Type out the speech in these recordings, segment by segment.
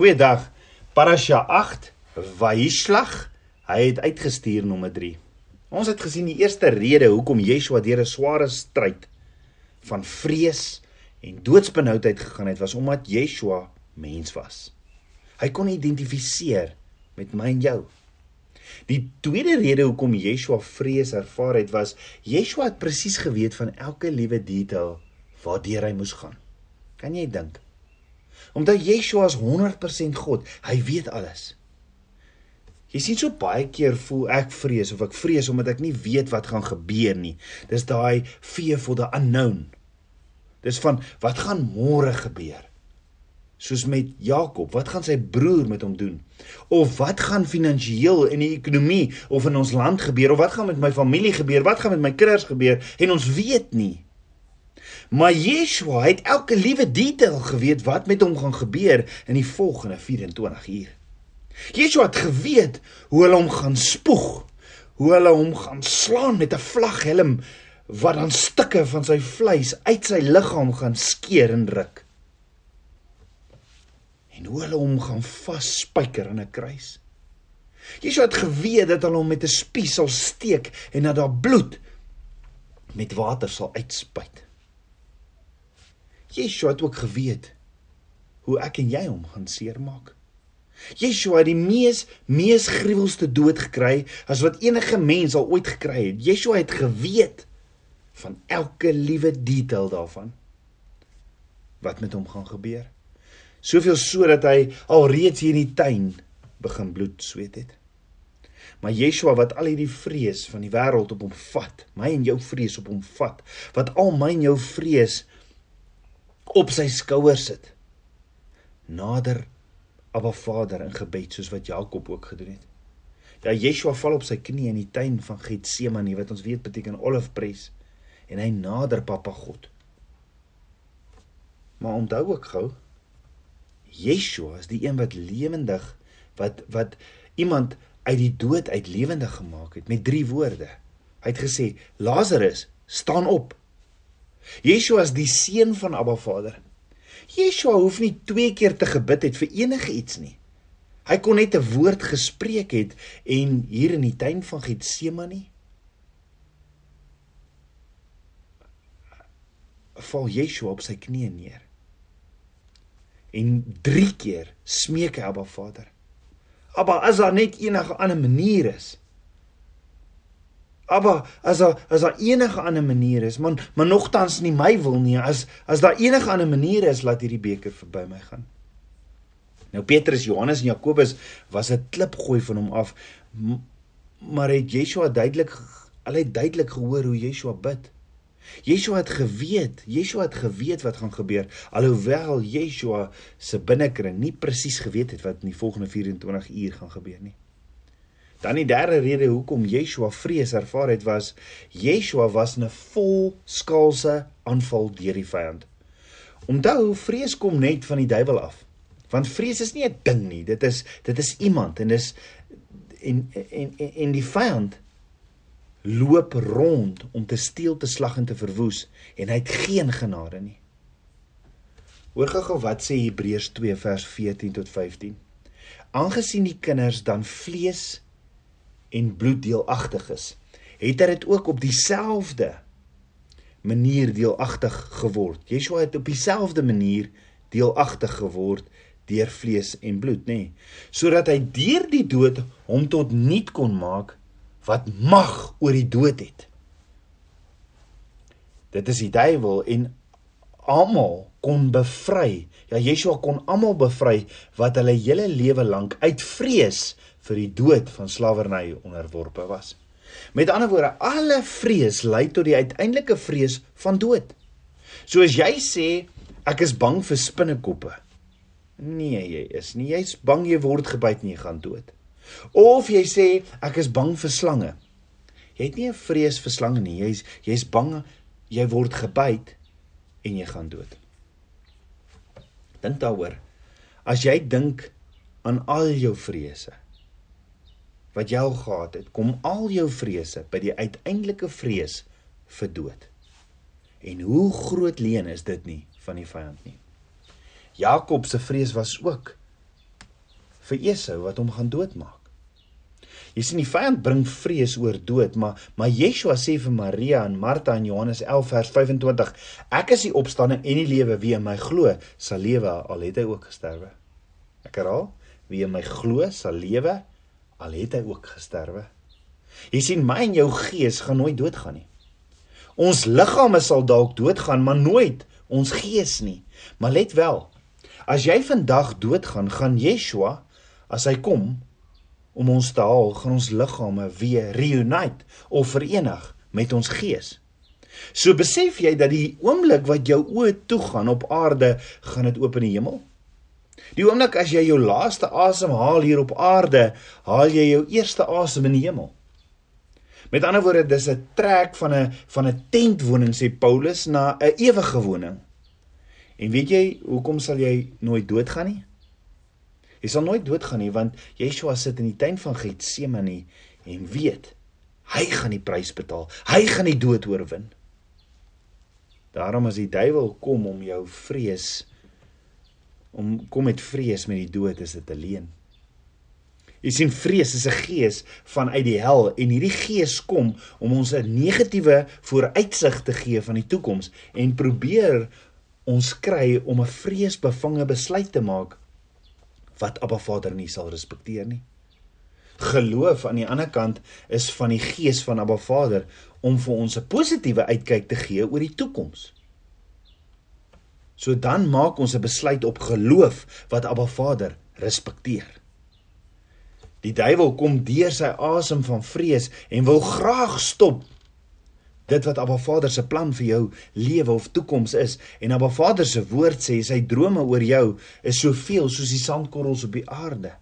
Goeiedag. Parasha 8 Vaishlag. Hy het uitgestuur nommer 3. Ons het gesien die eerste rede hoekom Yeshua deur 'n sware stryd van vrees en doodsbenoudheid gegaan het was omdat Yeshua mens was. Hy kon identifiseer met my en jou. Die tweede rede hoekom Yeshua vrees ervaar het was Yeshua het presies geweet van elke liewe detail waardeur hy moes gaan. Kan jy dink? Omdat Yeshua is 100% God, hy weet alles. Jy sien so baie keer voel ek vrees of ek vrees omdat ek nie weet wat gaan gebeur nie. Dis daai fear for the unknown. Dis van wat gaan môre gebeur? Soos met Jakob, wat gaan sy broer met hom doen? Of wat gaan finansiëel in die ekonomie of in ons land gebeur of wat gaan met my familie gebeur? Wat gaan met my kinders gebeur? En ons weet nie. Maar Yeshua het elke liewe detail geweet wat met hom gaan gebeur in die volgende 24 uur. Yeshua het geweet hoe hulle hom gaan spoeg, hoe hulle hom gaan slaan met 'n vlaghelm wat dan stukke van sy vleis uit sy liggaam gaan skeer en ruk. En hoe hulle hom gaan vasspyker aan 'n kruis. Yeshua het geweet dat hulle hom met 'n spies sal steek en dat daar bloed met water sal uitspuit. Yeshua het ook geweet hoe ek en jy hom gaan seermaak. Yeshua het die mees mees gruwelste dood gekry as wat enige mens al ooit gekry het. Yeshua het geweet van elke liewe detail daarvan wat met hom gaan gebeur. Soveel so dat hy alreeds hier in die tuin begin bloed sweet het. Maar Yeshua wat al hierdie vrees van die wêreld op hom vat, my en jou vrees op hom vat, wat al my en jou vrees op sy skouers sit. Nader Abba Vader in gebed soos wat Jakob ook gedoen het. Ja Yeshua val op sy knie in die tuin van Getsemane wat ons weet beteken olifpres en hy nader Papa God. Maar onthou ook gou Yeshua is die een wat lewendig wat wat iemand uit die dood uit lewendig gemaak het met drie woorde. Hy het gesê Lazarus, staan op. Yeshua is die seun van Abba Vader. Yeshua hoef nie twee keer te gebid het vir enige iets nie. Hy kon net 'n woord gespreek het en hier in die tuin van Getsemane val Yeshua op sy knieë neer. En 3 keer smeek hy Abba Vader. Abba, as daar net enige ander manier is, Abba, as daar as daar enige ander manier is, man, maar nogtans nie my wil nie. As as daar enige ander manier is, laat hierdie beker verby my gaan. Nou Petrus, Johannes en Jakobus was 'n klip gooi van hom af. Maar het Yeshua duidelik hulle het duidelik gehoor hoe Yeshua bid. Yeshua het geweet, Yeshua het geweet wat gaan gebeur alhoewel Yeshua se binnekring nie presies geweet het wat in die volgende 24 uur gaan gebeur nie. Dan die derde rede hoekom Yeshua vrees ervaar het was Yeshua was 'n volskaalse aanval deur die vyand. Onthou, vrees kom net van die duiwel af. Want vrees is nie 'n ding nie, dit is dit is iemand en dis en en en, en die vyand loop rond om te steel, te slag en te verwoes en hy het geen genade nie. Hoor gou wat sê Hebreërs 2 vers 14 tot 15. Aangesien die kinders dan vlees en bloed deelagtig is, het hy dit ook op dieselfde manier deelagtig geword. Yeshua het op dieselfde manier deelagtig geword deur vlees en bloed, nê, nee, sodat hy deur die dood hom tot niet kon maak wat mag oor die dood het. Dit is die duiwel en almal kon bevry. Ja Yeshua kon almal bevry wat hulle hele lewe lank uit vrees vir die dood van slawerny onderworpe was. Met ander woorde, alle vrees lei tot die uiteindelike vrees van dood. So as jy sê ek is bang vir spinnekoppe. Nee, jy is nie. Jy's bang jy word gebyt en jy gaan dood. Of jy sê ek is bang vir slange. Jy het nie 'n vrees vir slange nie. Jy's jy's bang jy word gebyt en jy gaan dood. Dink daaroor. As jy dink aan al jou vrese, wat jy al gehad het, kom al jou vrese by die uiteindelike vrees vir dood. En hoe groot leen is dit nie van die vyand nie. Jakob se vrees was ook vir Esau wat hom gaan doodmaak. Jy sien die vyand bring vrees oor dood, maar maar Yeshua sê vir Maria en Martha in Johannes 11 vers 25: Ek is die opstanding en die lewe, wie in my glo, sal lewe al het hy ook gesterwe. Ek herhaal, wie in my glo, sal lewe al het hy ook gesterwe. Jy sien my en jou gees gaan nooit doodgaan nie. Ons liggame sal dalk doodgaan, maar nooit ons gees nie. Maar let wel, as jy vandag doodgaan, gaan Yeshua as hy kom om ons te haal, gaan ons liggame weer reunite of verenig met ons gees. So besef jy dat die oomblik wat jou oë toe gaan op aarde, gaan dit oop in die hemel. Die oomblik as jy jou laaste asem haal hier op aarde, haal jy jou eerste asem in die hemel. Met ander woorde, dis 'n trek van 'n van 'n tentwoning sê Paulus na 'n ewige woning. En weet jy hoekom sal jy nooit doodgaan nie? Jy sal nooit doodgaan nie want Yeshua sit in die tuin van Getsemane en weet hy gaan die prys betaal. Hy gaan die dood oorwin. Daarom as die duiwel kom om jou vrees om kom met vrees met die dood is dit alleen. Jy sien vrees is 'n gees vanuit die hel en hierdie gees kom om ons 'n negatiewe vooruitsig te gee van die toekoms en probeer ons kry om 'n vreesbevange besluit te maak wat Abba Vader nie sal respekteer nie. Geloof aan die ander kant is van die gees van Abba Vader om vir ons 'n positiewe uitkyk te gee oor die toekoms. So dan maak ons 'n besluit op geloof wat Abba Vader respekteer. Die duiwel kom deur sy asem van vrees en wil graag stop dit wat Abba Vader se plan vir jou lewe of toekoms is en Abba Vader se woord sê sy drome oor jou is soveel soos die sandkorrels op die aarde.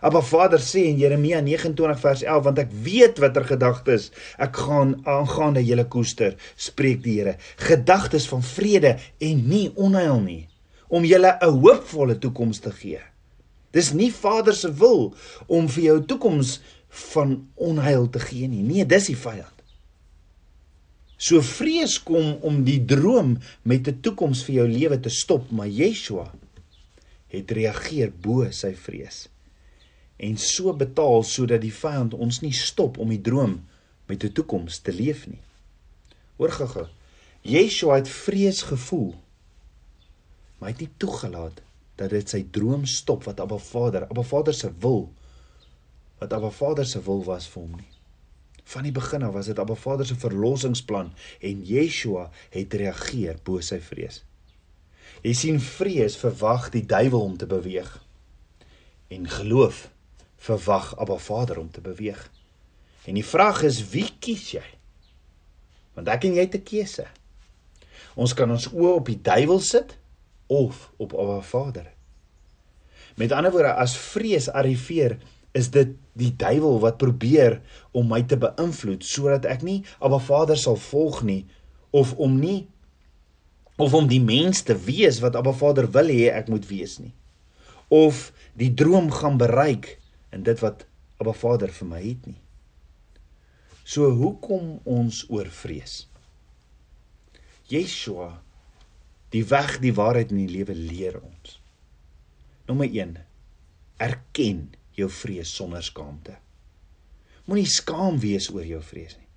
Abba Vader sê in Jeremia 29 vers 11 want ek weet watter gedagtes ek gaan aangaande julle koester spreek die Here gedagtes van vrede en nie onheil nie om julle 'n hoopvolle toekoms te gee. Dis nie Vader se wil om vir jou toekoms van onheil te gee nie. Nee, dis die vyand. So vrees kom om die droom met 'n toekoms vir jou lewe te stop, maar Yeshua het reageer bo sy vrees en so betaal sodat die vyand ons nie stop om die droom met 'n toekoms te leef nie. Hoor gou-gou. Yeshua het vrees gevoel, maar hy het nie toegelaat dat dit sy droom stop wat Abba Vader, Abba Vader se wil wat Abba Vader se wil was vir hom nie. Van die begin af was dit Abba Vader se verlossingsplan en Yeshua het reageer bo sy vrees. Jy sien vrees verwag die duiwel om te beweeg en geloof verwag Abba Vader om te beweeg. En die vraag is wie kies jy? Want ek en jy het 'n keuse. Ons kan ons oë op die duiwel sit of op Abba Vader. Met ander woorde, as vrees arriveer, is dit die duiwel wat probeer om my te beïnvloed sodat ek nie Abba Vader sal volg nie of om nie of om die mens te wees wat Abba Vader wil hê ek moet wees nie of die droom gaan bereik in dit wat Abba Vader vir my het nie so hoekom ons oor vrees Yeshua die weg die waarheid in die lewe leer ons nommer 1 erken jou vrees sonder skaamte. Moenie skaam wees oor jou vrees nie.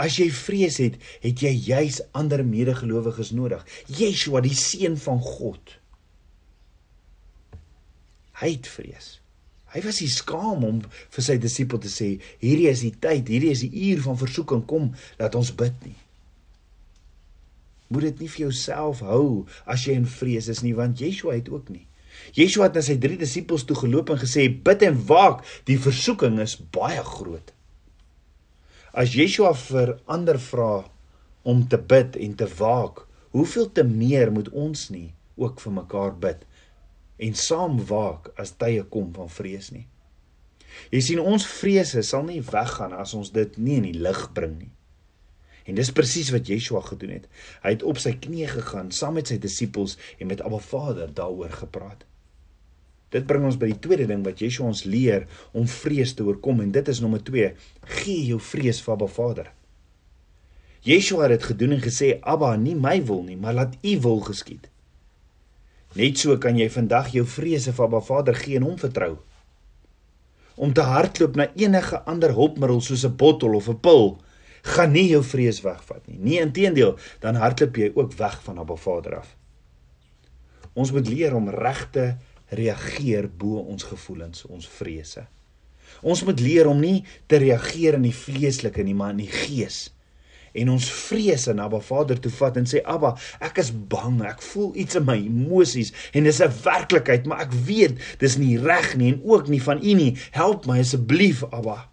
As jy vrees het, het jy juis ander medegelowiges nodig. Yeshua, die seun van God. Hy het vrees. Hy was nie skaam om vir sy disipel te sê, hierdie is die tyd, hierdie is die uur van versoeking, kom, laat ons bid nie. Moet dit nie vir jouself hou as jy in vrees is nie, want Yeshua het ook nie. Yeshua het na sy drie disippels toe geloop en gesê: "Bid en waak, die versoeking is baie groot." As Yeshua vir ander vra om te bid en te waak, hoeveel te meer moet ons nie ook vir mekaar bid en saam waak as tye kom van vrees nie. Jy sien ons vrese sal nie weggaan as ons dit nie in die lig bring nie. En dis presies wat Yeshua gedoen het. Hy het op sy knieë gegaan saam met sy disippels en met Abba Vader daaroor gepraat. Dit bring ons by die tweede ding wat Yeshua ons leer om vrees te oorkom en dit is nommer 2: gee jou vrees vir Abba Vader. Yeshua het dit gedoen en gesê: "Abba, nie my wil nie, maar laat U wil geskied." Net so kan jy vandag jou vrese vir Abba Vader gee en hom vertrou. om te hardloop na enige ander hulpmiddel soos 'n bottel of 'n pil gaan nie jou vrees wegvat nie. Nee, inteendeel, dan hardloop jy ook weg van Abba Vader af. Ons moet leer om regte reageer bo ons gevoelens, ons vrese. Ons moet leer om nie te reageer in die vleeslike nie, maar in die gees. En ons vrese na Abba Vader toe vat en sê Abba, ek is bang, ek voel iets in my emosies en dis 'n werklikheid, maar ek weet dis nie reg nie en ook nie van U nie. Help my asseblief, Abba.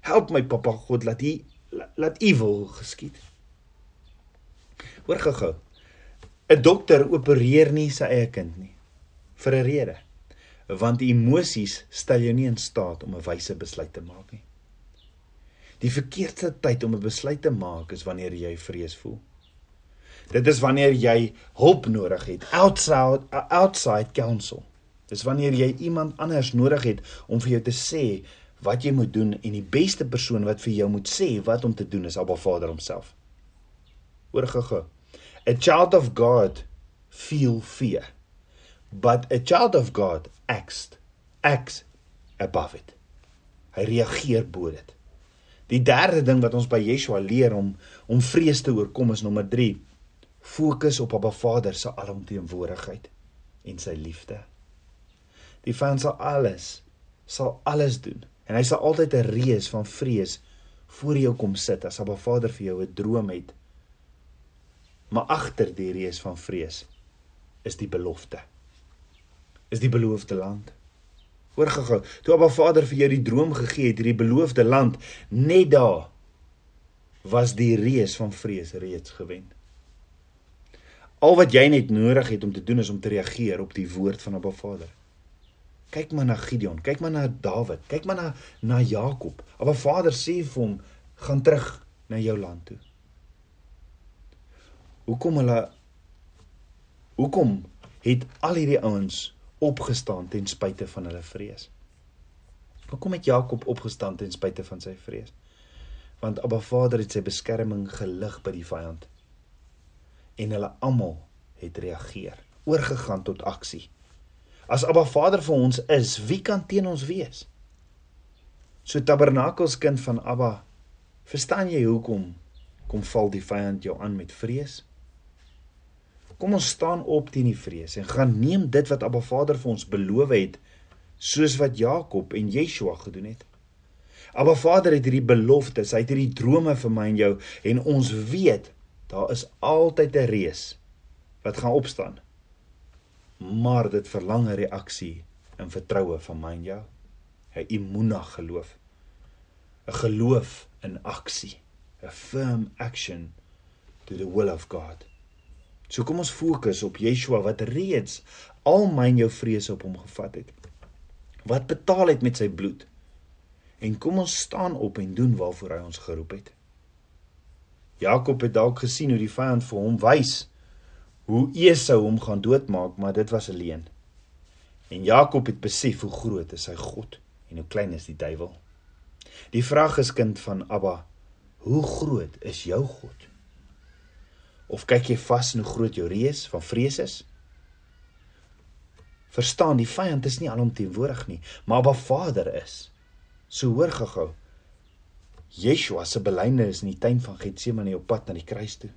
Help my Papa God dat U laat U wil geskied. Hoor gou-gou. 'n Dokter opereer nie sy eie kind nie vir 'n rede. Want emosies stel jou nie in staat om 'n wyse besluit te maak nie. Die verkeerdste tyd om 'n besluit te maak is wanneer jy vrees voel. Dit is wanneer jy hulp nodig het, outside outside counsel. Dis wanneer jy iemand anders nodig het om vir jou te sê wat jy moet doen en die beste persoon wat vir jou moet sê wat om te doen is Abba Vader homself. Hoor gou-gou. A child of God feel fear but a child of God acts acts above it. Hy reageer bo dit. Die derde ding wat ons by Yeshua leer om om vrees te oorkom is nommer 3. Fokus op Abba Vader se alomteenwoordigheid en sy liefde. Die vyand sal alles sal alles doen en hy sal altyd 'n reus van vrees voor jou kom sit as Abba Vader vir jou 'n droom het. Maar agter die reus van vrees is die belofte is die beloofde land. Gou-gou, toe Abba Vader vir jou die droom gegee het, hierdie beloofde land, net daar was die reus van vrees reeds gewen. Al wat jy net nodig het om te doen is om te reageer op die woord van Abba Vader. Kyk maar na Gideon, kyk maar na Dawid, kyk maar na na Jakob. Abba Vader sê vir hom, gaan terug na jou land toe. Hoekom hulle Hoekom het al hierdie ouens opgestaan ten spyte van hulle vrees. Hoekom het Jakob opgestaan ten spyte van sy vrees? Want Abba Vader het sy beskerming gelig by die vyand. En hulle almal het reageer, oorgegaan tot aksie. As Abba Vader vir ons is, wie kan teen ons wees? So tabernakelskind van Abba, verstaan jy hoekom kom val die vyand jou aan met vrees? Kom ons staan op teen die vrees en gaan neem dit wat Abba Vader vir ons beloof het, soos wat Jakob en Yeshua gedoen het. Abba Vader het hierdie beloftes, hy het hierdie drome vir my en jou en ons weet daar is altyd 'n reus wat gaan opstaan. Maar dit verlang 'n reaksie in vertroue van my en jou. 'n Imuna geloof. 'n Geloof in aksie. 'n Firm action to the will of God. So kom ons fokus op Yeshua wat reeds al myn jou vrese op hom gevat het. Wat betaal het met sy bloed. En kom ons staan op en doen waarvoor hy ons geroep het. Jakob het dalk gesien hoe die vyand vir hom wys hoe Esau hom gaan doodmaak, maar dit was 'n leuen. En Jakob het besef hoe groot is sy God en hoe klein is die duiwel. Die vraag is kind van Abba, hoe groot is jou God? Of kyk jy vas in hoe groot jou reus van vrees is? Verstaan, die vyand is nie alomteenwoordig nie, maar Abba Vader is. So hoor gou-gou. Yeshua se belydenis in die tuin van Getsemane op pad na die kruis toe.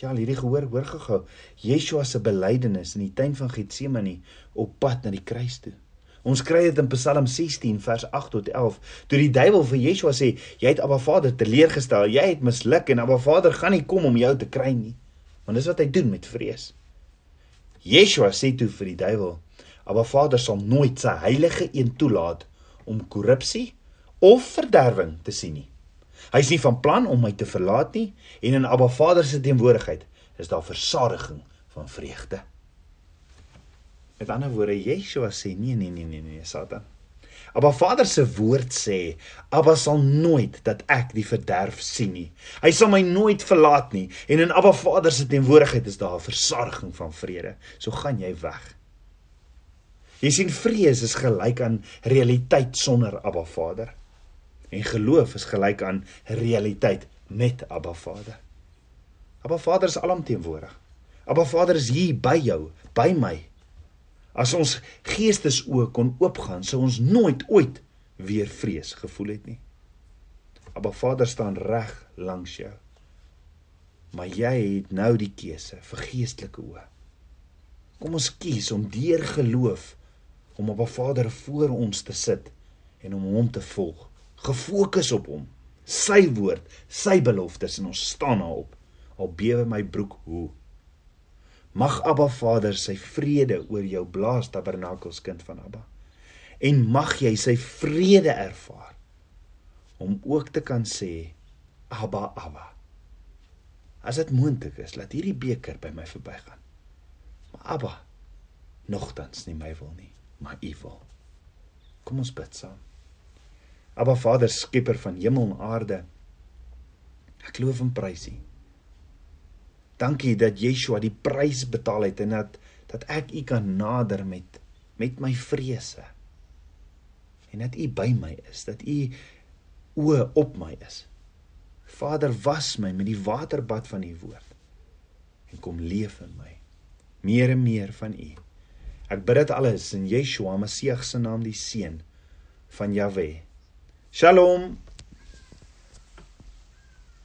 Ja, al hierdie gehoor, hoor gou-gou. Yeshua se belydenis in die tuin van Getsemane op pad na die kruis toe. Ons kry dit in Psalm 16 vers 8 tot 11. Toe die duiwel vir Yeshua sê, jy het Abba Vader teleurgestel, jy het misluk en Abba Vader gaan nie kom om jou te kry nie. Want dis wat hy doen met vrees. Yeshua sê toe vir die duiwel, Abba Vader sal nooit sy heilige een toelaat om korrupsie of verderwing te sien nie. Hy is nie van plan om my te verlaat nie en in Abba Vader se teenwoordigheid is daar versadiging van vreugde. Met ander woorde, Yeshua sê nee nee nee nee nee, Satan. Abba Vader se woord sê, Abba sal nooit dat ek die verderf sien nie. Hy sal my nooit verlaat nie en in Abba Vader se teenwoordigheid is daar 'n versorging van vrede. So gaan jy weg. Jy sien vrees is gelyk aan realiteit sonder Abba Vader. En geloof is gelyk aan realiteit met Abba Vader. Abba Vader is alomteenwoordig. Abba Vader is hier by jou, by my As ons geestesoë kon oopgaan, sou ons nooit ooit weer vrees gevoel het nie. Abba Vader staan reg langs jou. Maar jy het nou die keuse vir geestelike oë. Kom ons kies om deur geloof om op 'n Vader voor ons te sit en om hom te volg, gefokus op hom, sy woord, sy beloftes en ons staan daarop. Al bewe my broek hoe. Mag Abba Vader sy vrede oor jou blaas tabernakels kind van Abba. En mag jy sy vrede ervaar om ook te kan sê Abba Abba. As dit moontlik is, laat hierdie beker by my verbygaan. Maar Abba, nogtans nie my wil nie, maar U wil. Kom ons bid saam. Abba Vader, skepper van hemel en aarde. Ek loof en prys U. Dankie dat Yeshua die prys betaal het en dat dat ek U kan nader met met my vrese. En dat U by my is, dat U oë op my is. Vader, was my met die waterbad van U woord en kom leef in my. Meer en meer van U. Ek bid dit alles in Yeshua Messie se naam, die seun van Jahwe. Shalom.